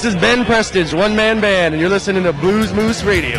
This is Ben Prestige, one man band, and you're listening to Blues Moose Radio.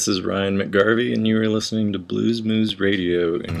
This is Ryan McGarvey, and you are listening to Blues Moose Radio in